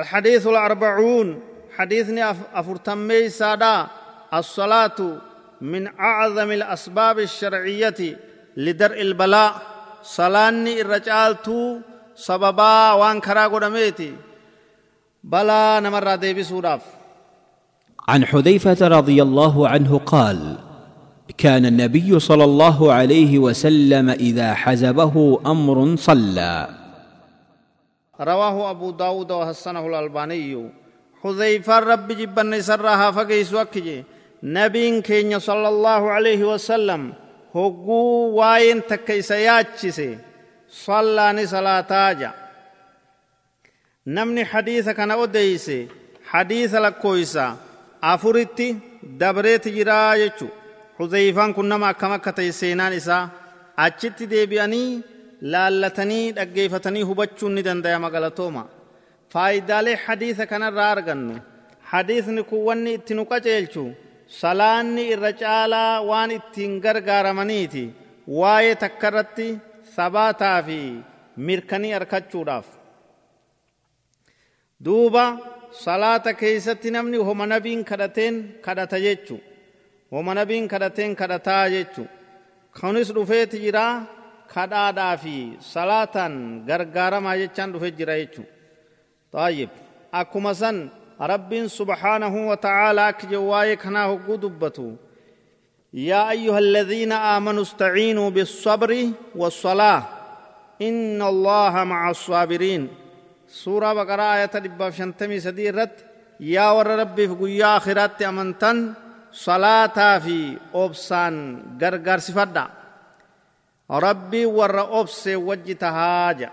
الحديث الأربعون حديثني أفرتمي سادا الصلاة من أعظم الأسباب الشرعية لدرء البلاء صلاني الرجالتو سببا وان كرا قدميتي. بلا نمر ديبي عن حذيفة رضي الله عنه قال كان النبي صلى الله عليه وسلم إذا حزبه أمر صلى. رواه أبو داود وحسنه الألباني حذيفة رب جبن سرها فقيس وكجي نبي كين صلى الله عليه وسلم هقو واين تكيس ياتشسي صلى صلاة جا نمني حديث كان أديسي حديث لكويسا أفرتي دبريت جرا يچو حذيفان كن نما akkam akka ta'e seenaan isaa achitti deebi'anii laallatanii dhaggeeffatanii hubachuun ni danda'ama galatooma faayidaalee hadiisa kanarraa argannu hadiisni kun wanni itti nu qaceelchu salaanni irra caalaa waan ittiin gargaaramaniiti waa'ee takkarratti sabaataa fi mirkanii arkachuudhaaf duuba salaata keeysatti namni homa nabiin kadhateen kadhata jechu homa nabiin kadhateen kadhataa jechu kunis dhufeeti jira kadhaadhaa fi salaataan gargaaramaa jechaan dhufe jira jechu طيب akkuma san rabbiin subhaanahu wa ta'aalaa akka jawwaa'ee kanaa hogguu dubbatu. يا أيها الذين آمنوا استعينوا بالصبر والصلاة إن الله مع الصابرين سورة بقرة آية دبا شنتمي سدي رت يا ور ربي في قيا آخرات أمنتن صلاة في أبسان غرغر سفدا rabbii warra obse wajji tahaa jedha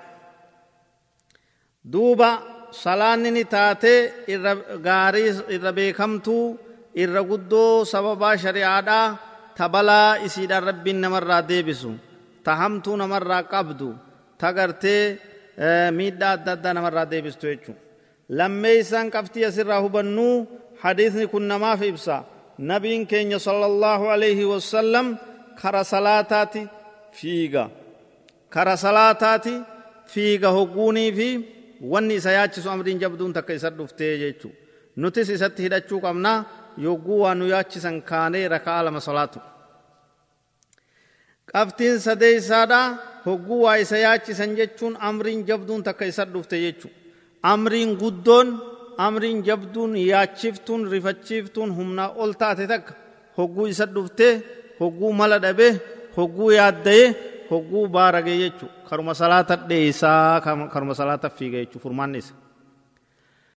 duuba salaanni taate irra gaarii irra beekamtuu irra guddoo sababaa shari'aadhaa ta balaa isiidhaan rabbiin namarraa deebisu ta hamtuu namarraa qabdu ta gartee eh, miidhaa adda addaa namarraa deebistu jechuudha. lammeeysan qabxii asirraa hubannuu hadiisni kun namaaf ibsa nabiin keenya sallallahu alaihi wasallam kara salaataati. Fiiga. Kara salaataati fiiga hogguunii fi wanni isa yaachisu amriin jabduun takka isa dhuftee jechuudha. Nutis isatti hidhachuu qabnaa yogguu waan nu yaachisan kaanee rakaa lama salaatu. Qabxiin sadee isaadha hogguu waa isa yaachisan jechuun amriin jabduun takka isa dhufte jechuudha. Amriin guddoon amriin jabduun yaachiftuun rifachiiftuun humnaa ol taate takka hogguu isa dhuftee hogguu mala dhabee hogguu yaaddayee hogguu baaragee jechuudha. Karuma salaata dheessaa karuma salaata fiiga jechuudha furmaanni isa.